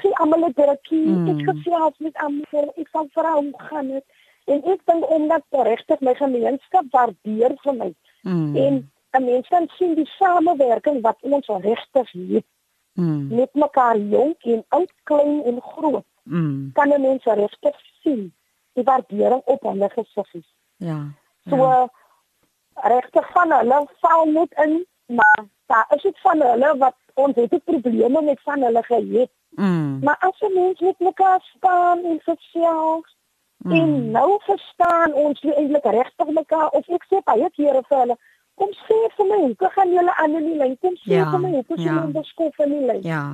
sien almal het drukkie mm. ek gesels met almal ek sal vra hoe gaan dit en ek dink omdat regtig my gemeenskap waardeer vir my mm. en 'n mens kan sien die samewerking wat ons regtig het mm. met mekaar jong en oud klein en groot mm. kan mense regtig sien die waardering op hulle gesiggies. Ja. So ja. regtig van hulle val net in, maar daar is dit van hulle wat ons het probleme met van hulle gehad. Mm. Maar as 'n mens met mekaar staan en gesels mm. en nou verstaan ons eintlik regtig mekaar of ek sê baie kere vir hulle Kom sê vir my, hoe gaan julle aan in die lyn? Kom sê ja, vir my, hoe gaan julle ja. beskof in die lyn? Ja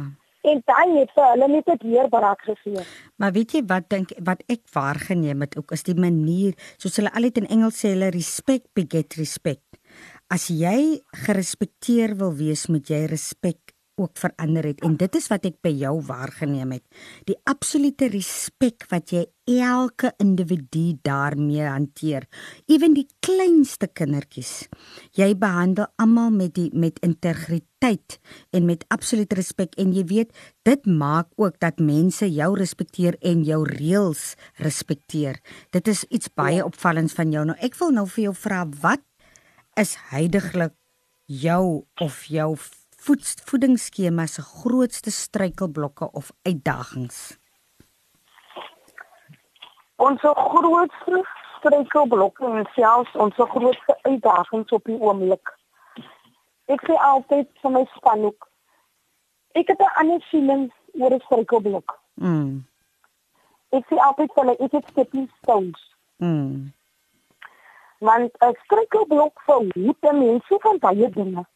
en daai het vir hulle net dit weer barak gegee. Maar weet jy wat dink wat ek waargeneem het ook is die manier soos hulle altyd in Engels sê hulle respect beget respect. As jy gerespekteer wil wees, moet jy respek ook verander het en dit is wat ek by jou waargeneem het. Die absolute respek wat jy elke individu daarmee hanteer, ewen die kleinste kindertjies. Jy behandel almal met die met integriteit en met absolute respek en jy weet dit maak ook dat mense jou respekteer en jou reëls respekteer. Dit is iets baie opvallends van jou. Nou ek wil nou vir jou vra wat is heidaglik jou of jou voed, voedingsskema se grootste struikelblokke of uitdagings? Ons grootste struikelblokke en selfs ons grootste uitdagings op die oomblik. Ek sê altyd vir my span ook. Ek het 'n ander siening oor 'n struikelblok. Mm. Ek sê altyd vir my ek het stepping stones. Mm. Want 'n struikelblok vir hoe mense van baie dinge.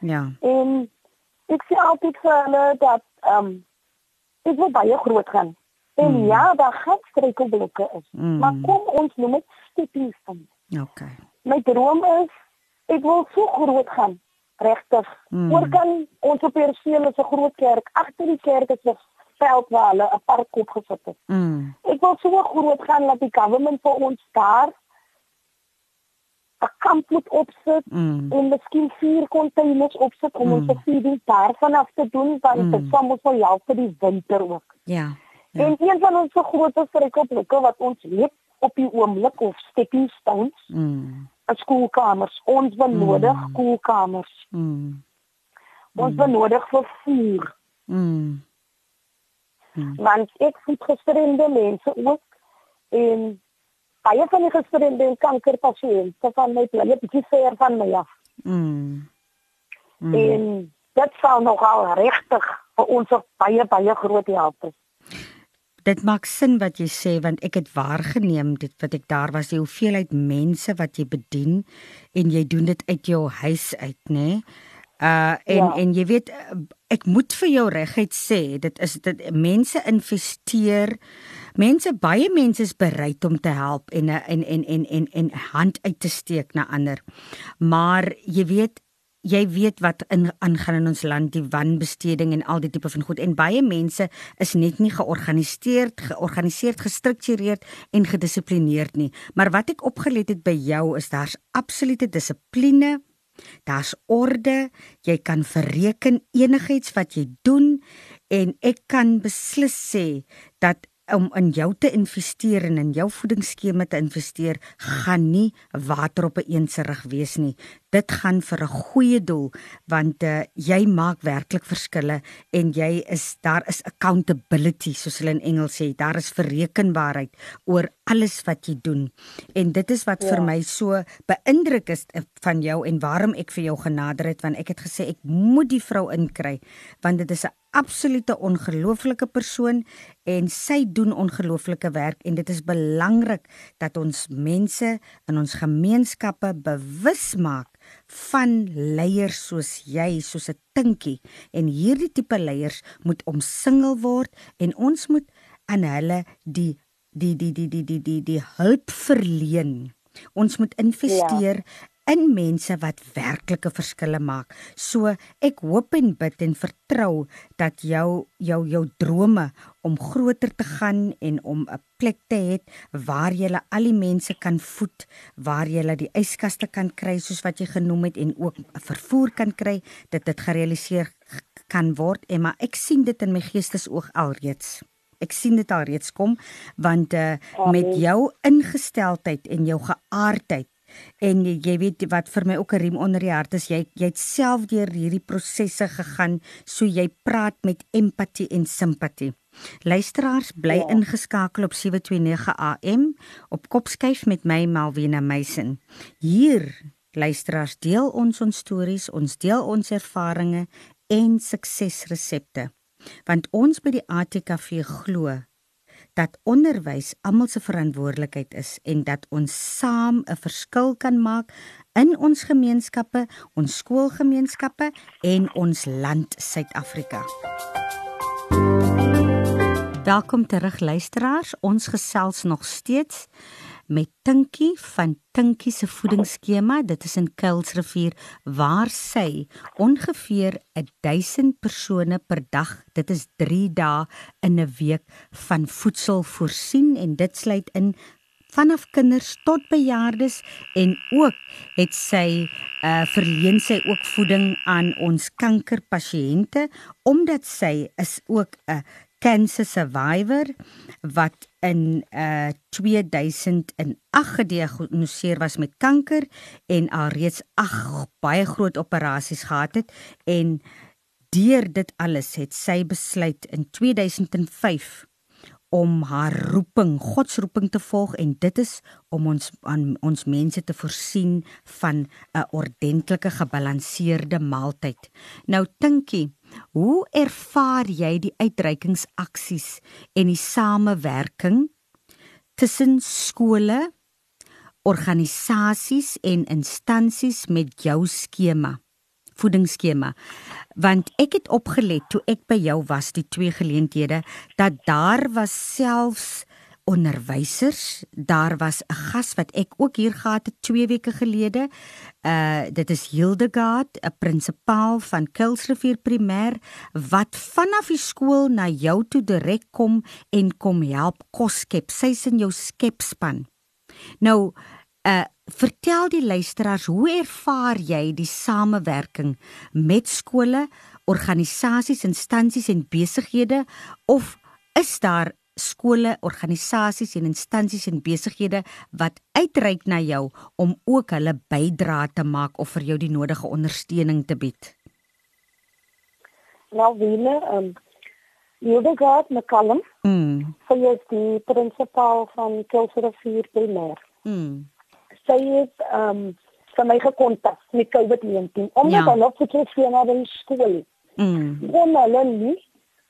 Ja. En ek sê altyd vir hulle dat ehm um, ek wil baie groot gaan. En mm. ja, daar gaan struikelblokke is. Mm. Maar kom ons noem dit stepping stones. Okay. My droom is ek wil so groot gaan. Regtig. Mm. Oor kan ons op Perseel is 'n groot kerk. Agter die kerk is 'n veld waar hulle 'n park opgesit het. Mm. Ek wil so groot gaan dat die government vir ons daar 'n kamp moet opsit mm. en miskien vier containers opsit om mm. ons feeding daarvan af te doen want mm. dit sal ons wel help vir die winter ook. Ja. ja. En een van ons grootste rekordblokke wat ons het op die oomblik of stepping stones. Mm. skoolkamers. Ons benodig mm. skoolkamers. Mm. Ons mm. benodig vervoer. Mm. Mm. Want ek voed gestremde mense ook en baie van die gestremde en kankerpasiënte van my bly 'n bietjie ver van my af. Mm. mm. En dit sal nogal regtig vir ons baie baie groot help. Dit maak sin wat jy sê want ek het waargeneem dit wat ek daar was die hoeveelheid mense wat jy bedien en jy doen dit uit jou huis uit nê. Nee? Uh en ja. en jy weet ek moet vir jou regheid sê dit is dit mense investeer mense baie mense is bereid om te help en en en en en en hand uit te steek na ander. Maar jy weet jy weet wat in aangaan in ons land die wanbesteding en al die tipe van goed. En baie mense is net nie georganiseerd georganiseerd gestruktureerd en gedissiplineerd nie. Maar wat ek opgelet het by jou is daar's absolute dissipline Daar's orde, jy kan verreken enigiets wat jy doen en ek kan beslis sê dat om in jou te investeer en in jou voedingsskema te investeer gaan nie water op 'n eenserig wees nie. Dit gaan vir 'n goeie doel want uh, jy maak werklik verskille en jy is daar is accountability soos hulle in Engels sê. Daar is verrekenbaarheid oor alles wat jy doen. En dit is wat ja. vir my so beïndruk is eh, van jou en waarom ek vir jou genader het want ek het gesê ek moet die vrou inkry want dit is 'n absolute ongelooflike persoon en sy doen ongelooflike werk en dit is belangrik dat ons mense in ons gemeenskappe bewus maak van leiers soos jy, soos 'n tinkie. En hierdie tipe leiers moet omsingel word en ons moet aan hulle die die die die die die die, die hulp verleen. Ons moet ja. investeer ja in mense wat werklike verskille maak. So ek hoop en bid en vertrou dat jou jou jou drome om groter te gaan en om 'n plek te hê waar jy al die mense kan voed, waar jy die yskaste kan kry soos wat jy genoem het en ook vervoer kan kry, dat dit gerealiseer kan word. Emma, ek sien dit in my geestesoog alreeds. Ek sien dit alreeds kom want uh, met jou ingesteldheid en jou geaardheid En jy weet wat vir my ook 'n riem onder die hart is, jy jy het self deur hierdie prosesse gegaan, so jy praat met empatie en simpatie. Luisteraars bly ja. ingeskakel op 729 AM op Kopskyf met my Malvina Meisen. Hier luisteraars deel ons ons stories, ons deel ons ervarings en suksesresepte. Want ons by die ATKV glo dat onderwys almal se verantwoordelikheid is en dat ons saam 'n verskil kan maak in ons gemeenskappe, ons skoolgemeenskappe en ons land Suid-Afrika. Welkom terug luisteraars. Ons gesels nog steeds met Tinkie van Tinkie se voedingsskema. Dit is in Kuilsrivier waar sy ongeveer 1000 persone per dag, dit is 3 dae in 'n week van voedsel voorsien en dit sluit in vanaf kinders tot bejaardes en ook het sy uh verleen sy ook voeding aan ons kankerpasiënte omdat sy is ook 'n cancer survivor wat in uh 2008 gediagnoseer was met kanker en alreeds ag baie groot operasies gehad het en deur dit alles het sy besluit in 2005 om haar roeping, God se roeping te volg en dit is om ons aan ons mense te voorsien van 'n ordentlike gebalanseerde maaltyd. Nou Tinkie, hoe ervaar jy die uitreikingsaksies en die samewerking tussen skole, organisasies en instansies met jou skema? Voedingsskema want ek het opgelet toe ek by jou was die twee geleenthede dat daar was selfs onderwysers daar was 'n gas wat ek ook hier gehad het 2 weke gelede. Uh dit is Hildegard 'n prinsipaal van Kuilsrivier Primêr wat vanaf die skool na jou toe direk kom en kom help kos skep sy's in jou skepspan. Nou uh Vertel die luisteraars hoe ervaar jy die samewerking met skole, organisasies, instansies en besighede of is daar skole, organisasies en instansies en besighede wat uitreik na jou om ook hulle bydrae te maak of vir jou die nodige ondersteuning te bied? Nou wiele, ehm um, Hildegard McCallum. Mm. Sy is die prinsipaal van Kelser Vier Primêr. Mm sy het ehm um, vir my gekontak met COVID-19 omdat ja. hulle vir twee jaar na die skool. Mm. Kon hulle nie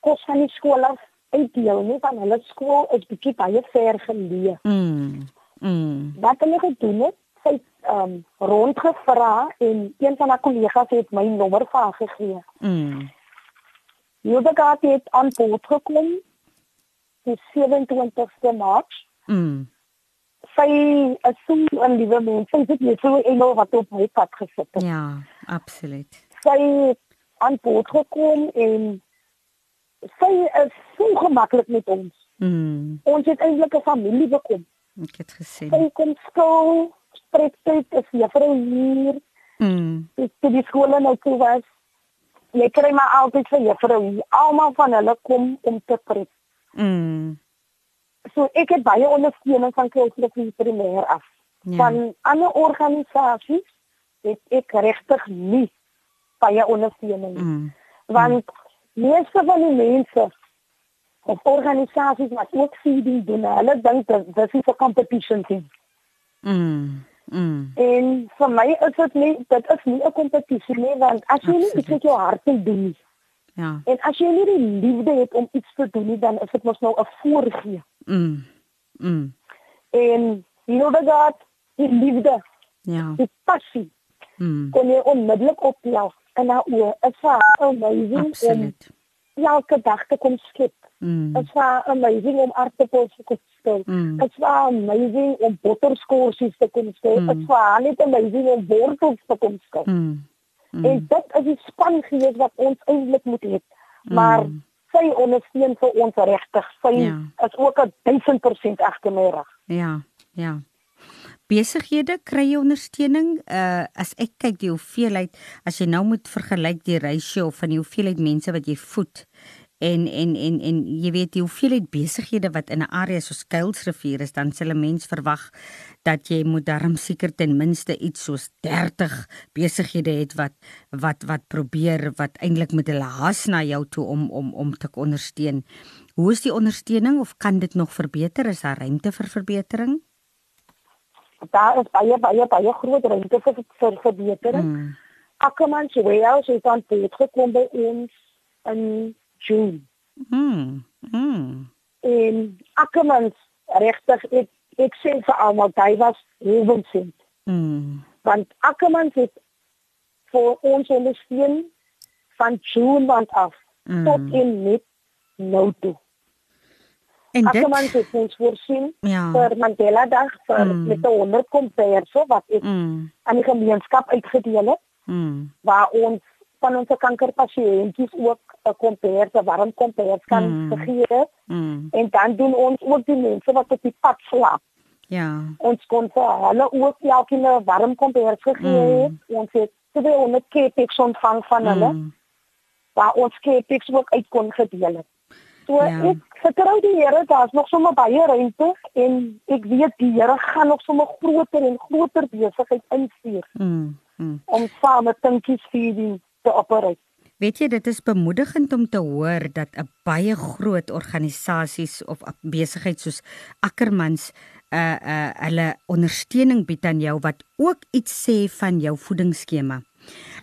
kos van die skool af uitdeel nie want hulle skool is bietjie baie ver geleë. Mm. Mm. Wat hulle gedoen het, sy ehm um, rondgevra en een van haar kollegas het my nommer vir haar gegee. Mm. Judegat het aan boord gekom die 27ste Maart. Mm sy is so 'n liewe mens. Sy het net so 'n engel wat op my pad gesit het. Ja, absoluut. Sy aan boord gekom en sy is so gemaklik met ons. Mm. Ons het eintlik 'n familie bekom. Ek het gesien. Sy kom skool, spreek sy te juffrou hier. Mm. Ek het die skool nou toe was. Jy kry maar altyd vir juffrou. Almal van hulle kom om te preek. Mm so ek het baie ondersteuning van Kelsie primêr af. Ja. Van ander organisasies het ek regtig nie baie ondersteuning. Mm. Want mm. meeste van die mense of organisasies wat ook feeding doen, hulle dink dat dit is 'n competition ding. Mm. Mm. En vir my is dit nie dit is nie 'n kompetisie nie want as jy nie iets met jou hart wil doen nie. Ja. En as jy nie die liefde het om iets te doen nie, dan is dit mos nou 'n voorgee. Mm. Mm. En Hildegard, die liefde. Ja. Die passie. Mm. Kon jy onmiddellik optel en nou is haar amazing Absoluut. om elke dag te kom skep Mm. Dit was amazing om aardappels te kon skil. Mm. Dit was amazing om botterskorsies te kon skil. Mm. Dit was net amazing om wortels te kon skil. Mm. Mm. En dit is die spangees wat ons eintlik moet hê. Maar Mm. Sy ondersteun vir ons regtig. Sy Ja. is ook 'n 1000% agter my reg. Ja, ja. Besighede kry jy ondersteuning. Uh as ek kyk die hoeveelheid as jy nou moet vergelyk die ratio van die hoeveelheid mense wat jy voed en en en en jy weet die hoeveelheid besighede wat in 'n area soos Kuilsrivier is, dan sal 'n mens verwag dat jy moet darm seker ten minste iets soos 30 besighede het wat wat wat probeer wat eintlik met hulle haas na jou toe om om om te ondersteun. Hoe is die ondersteuning of kan dit nog verbeter? Is daar ruimte vir verbetering? Daar is baie baie baie groot ruimte vir vir verbetering. Mm. Ackermans Warehouse het aan boord gekom by ons in June. Mm. Mm. En Ackermans regtig ek ek sê vir almal hy was heaven Mm. want Ackermans het vir ons ondersteun van June maand af Mm. tot in net nou toe. En Ackermans dit het ons voorsien ja. vir Mandela Dag vir Mm. met 'n 100 komperse wat ek Mm. aan die gemeenskap uitgedeel het. Mm. waar ons van ons kankerpasiëntjies ook 'n kompers, 'n warm kompers kan Mm. gee Mm. en dan doen ons ook die mense wat op die pad slaap. Ja. Ons kon vir hulle ook elkeen 'n warm kompers gegee het. Mm. Ons het 200 kepeks ontvang van hulle Mm. waar ons kepeks ook uit kon gedeel het. So Ja. ek vertrou die Here, daar's nog sommer baie ruimte en ek weet die Here gaan nog sommer groter en groter besigheid instuur Mm. Mm. om saam met Tinkies Feeding te operate. Weet jy dit is bemoedigend om te hoor dat 'n baie groot organisasies of besigheid soos Ackermans uh uh hulle ondersteuning bied aan jou wat ook iets sê van jou voedingsskema.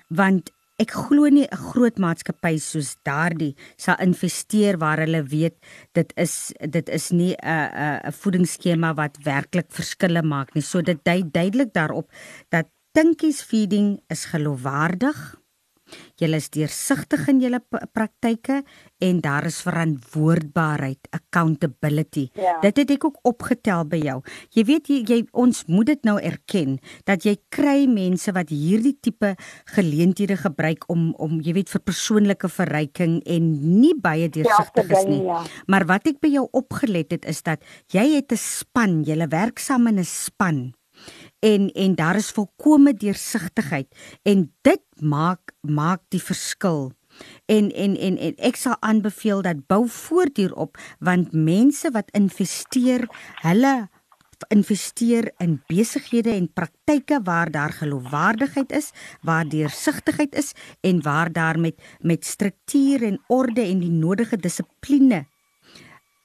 Want ek glo nie 'n groot maatskappy soos daardie sal investeer waar hulle weet dit is dit is nie 'n 'n 'n voedingsskema wat werklik verskille maak nie. So dit dui duidelik daarop dat Tinkies Feeding is geloofwaardig. Julle is deursigtig in julle praktyke en daar is verantwoordbaarheid, accountability. Ja. Dit het ek ook opgetel by jou. Jy weet jy, jy ons moet dit nou erken dat jy kry mense wat hierdie tipe geleenthede gebruik om om jy weet vir persoonlike verryking en nie baie deursigtig is nie. Ja. Maar wat ek by jou opgelet het is dat jy het 'n span, jy werk saam in 'n span. En en daar is volkomme deursigtigheid en dit maak maak die verskil. En en en en ek sal aanbeveel dat bou voort hierop want mense wat investeer, hulle investeer in besighede en praktyke waar daar geloofwaardigheid is, waar deursigtigheid is en waar daar met met struktuur en orde en die nodige dissipline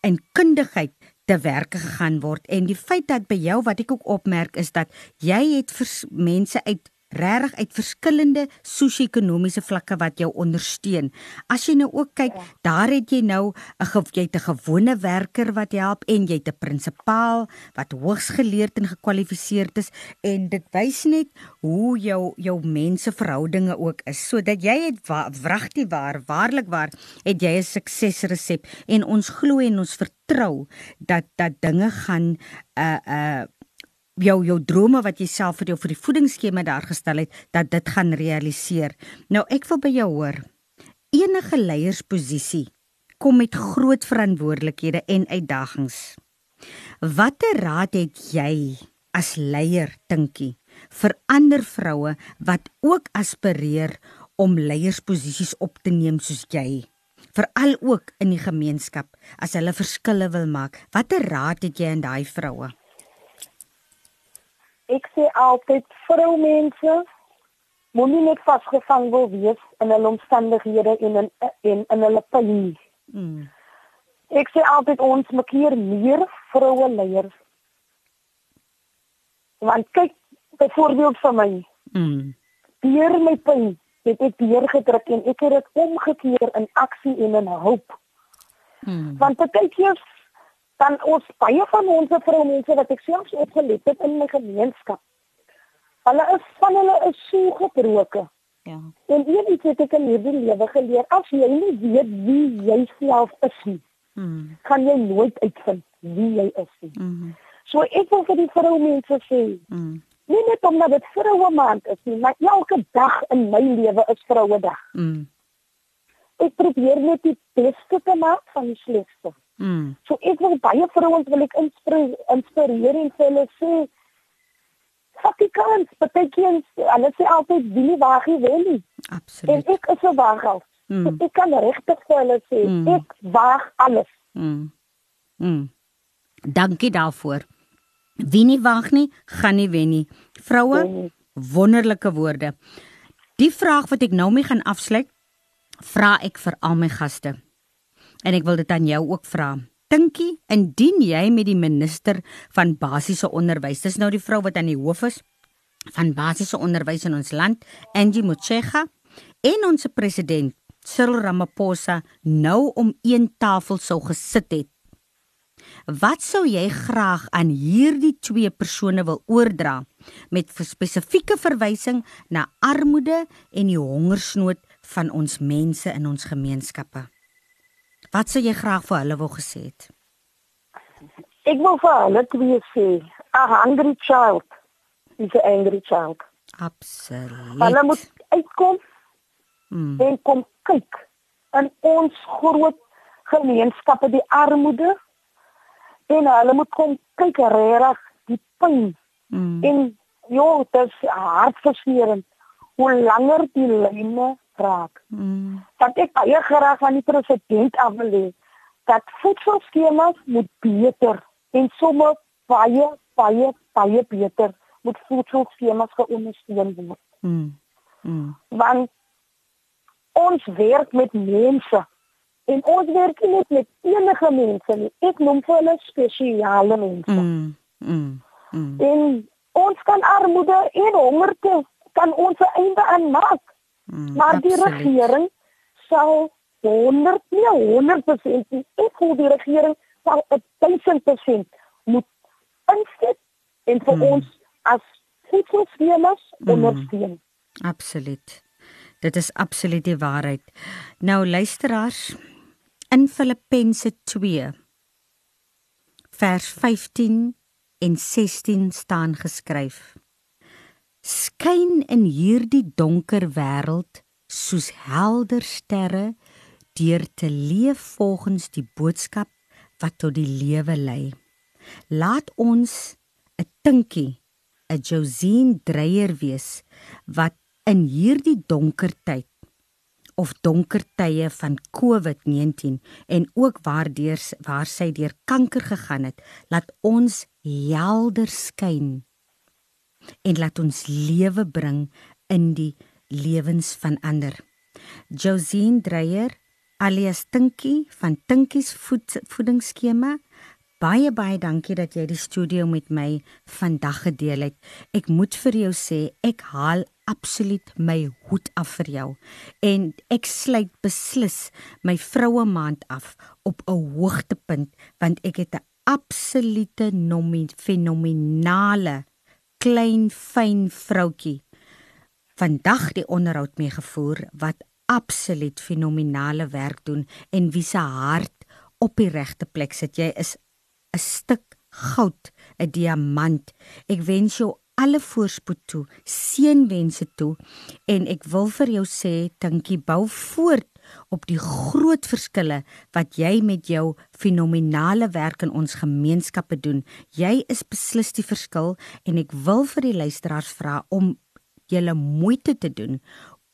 en kundigheid te werke gegaan word. En die feit dat by jou wat ek ook opmerk is dat jy het mense uit regtig uit verskillende sosio-ekonomiese vlakke wat jou ondersteun. As jy nou ook kyk, daar het jy nou 'n jy het 'n gewone werker wat help en jy het 'n prinsipaal wat hoogs geleerd en gekwalifiseerd is en dit wys net hoe jou jou menseverhoudinge ook is sodat jy het wa- wragtig waar waarlik waar het jy 'n suksesresep en ons glo en ons vertrou dat dat dinge gaan uh uh jou jou drome wat jy self vir jou vir die voedingsskema daar gestel het dat dit gaan realiseer. Nou ek wil by jou hoor. Enige leiersposisie kom met groot verantwoordelikhede en uitdagings. Watter raad het jy as leier dinkie vir ander vroue wat ook aspireer om leiersposisies op te neem soos jy? Veral ook in die gemeenskap as hulle verskille wil maak. Watter raad het jy aan daai vroue? Ek sê altyd vroumense moenie net vasgevang wil wees in hulle omstandighede en in en in hulle pyn nie. Mm. Ek sê altyd ons maak hier meer vroue leiers. Want kyk byvoorbeeld vir my, Mm. deur my pyn het ek deur gedruk en ek het dit omgekeer in aksie en in hoop. Mm. Want baie keer dan ons baie van ons vroumense wat ek selfs opgelet het in my gemeenskap. Hulle is van hulle is so gebroken. Ja. En iets het ek in hierdie lewe geleer, as jy nie weet wie jy self is nie, Mm. gaan jy nooit uitvind wie jy is nie. Mm. So ek wil vir die vroumense sê, Mm. nie net omdat dit vroue maand is nie, maar elke dag in my lewe is vrouedag. Mm. Ek probeer net die beste te maak van die slegste. Mm. So ek wil baie vrouens wil ek inspireer, inspireer en vir hulle sê vat die kans, beteken hulle sê altyd wie nie waag nie wen nie. En Absoluut. ek is 'n waagel. Mm. So ek kan regtig vir hulle sê, Mm. ek waag alles. Mm. Mm. Dankie daarvoor. Wie nie wag nie, gaan nie wen nie. Vroue, nie. wonderlike woorde. Die vraag wat ek nou mee gaan afsluit, vra ek vir al my gaste. En ek wil dit aan jou ook vra. Dinkie, indien jy met die minister van basiese onderwys, dis nou die vrou wat aan die hoof is van basiese onderwys in ons land, Angie Motshega, en ons president Cyril Ramaphosa nou om een tafel sou gesit het. Wat sou jy graag aan hierdie twee persone wil oordra met spesifieke verwysing na armoede en die hongersnood van ons mense in ons gemeenskappe? Wat sou jy graag vir hulle wou gesê het? Ek wil vir hulle twee sê, a hungry child is an angry child. Absoluut. Hulle moet uitkom mm, en kom kyk in ons groot gemeenskappe die armoede en hulle moet kom kyk regtig die pyn mm, en ja, dit is hartverskeurende hoe langer die lyne raak. mm, Dat ek baie graag van die president af wil hê dat voedselskemas moet beter en sommer baie baie baie beter moet voedselskemas geondersteun word. Mm, mm, want ons werk met mense en ons werk nie net met enige mense nie ek noem vir hulle spesiale mense. Mm, mm, mm, en ons kan armoede en hongerte kan ons einde aan maak mm, maar die absoluut. regering sal 100 nie 100% nie ek voel die regering sal 1000% moet insit en vir Hmm. ons as voedselfirmas Hmm. ondersteun Absoluut. Dit is absoluut die waarheid. Nou luisteraars, in Filippense 2 vers 15 en 16 staan geskryf: Skyn in hierdie donker wêreld soos helder sterre deur te leef volgens die boodskap wat tot die lewe lei. Laat ons 'n tinkie 'n Josine Dreyer wees wat in hierdie donker tyd of donker tye van COVID-19 en ook waardeur waar sy deur kanker gegaan het, laat ons helder skyn en laat ons lewe bring in die lewens van ander. Josine Dreyer alias Tinkie van Tinkies voed, voedingsskema Baie baie dankie dat jy die studio met my vandag gedeel het. Ek moet vir jou sê, ek haal absoluut my hoed af vir jou en ek sluit beslis my vroue maand af op 'n hoogtepunt want ek het 'n absolute nomi fenominale klein fyn vroutjie vandag die onderhoud mee gevoer wat absoluut fenominale werk doen en wie se hart op die regte plek sit. Jy is 'n stuk goud, 'n diamant. Ek wens jou alle voorspoed toe, seënwense toe en ek wil vir jou sê, Tinkie, bou voort op die groot verskille wat jy met jou fenominale werk in ons gemeenskappe doen. Jy is beslis die verskil en ek wil vir die luisteraars vra om julle moeite te doen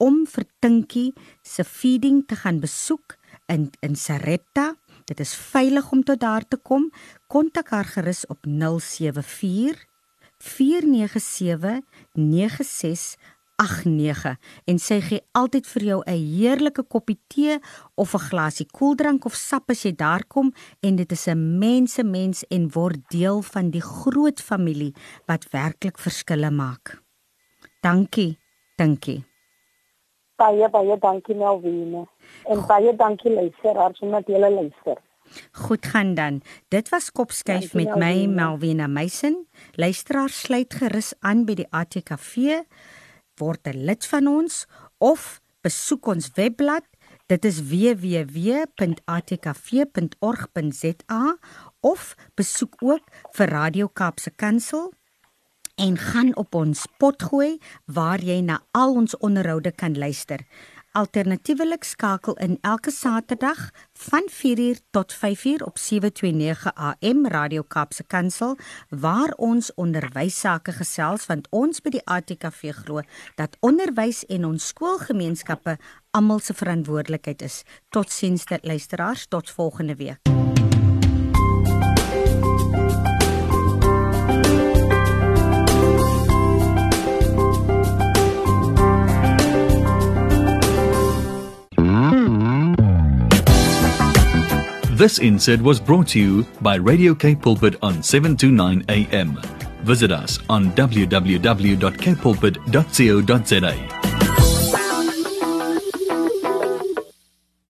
om vir Tinkie se feeding te gaan besoek in in Sarepta. Dit is veilig om tot daar te kom. Kontak haar gerus op 074 497 9689 en sy gee altyd vir jou 'n heerlike koppie tee of 'n glasie koeldrank of sap as jy daar kom en dit is 'n mense mens en word deel van die groot familie wat werklik verskille maak. Dankie, Dinkie. baie baie dankie Melvine en baie dankie luisteraars omdat julle luister Goed gaan dan. Dit was Dankie, met my Melvina. Melvina Meisen. Luisteraars sluit gerus aan by die ATKV word 'n lid van ons of besoek ons webblad Dit is www.atkv.org.za of besoek ook vir Radio Kaapse Kansel en gaan op ons potgooi waar jy na al ons onderhoude kan luister. Alternatiefelik skakel in elke Saterdag van 4uur tot 5uur op 729 AM Radio Kaapse Kansel waar ons onderwys sake gesels want ons by die ATKV glo dat onderwys en ons skoolgemeenskappe almal se verantwoordelikheid is. Totsiens dit luisteraars tot volgende week. This insert was brought to you by Radio K Pulpit on 729 AM. Visit us on www.kpulpit.co.za.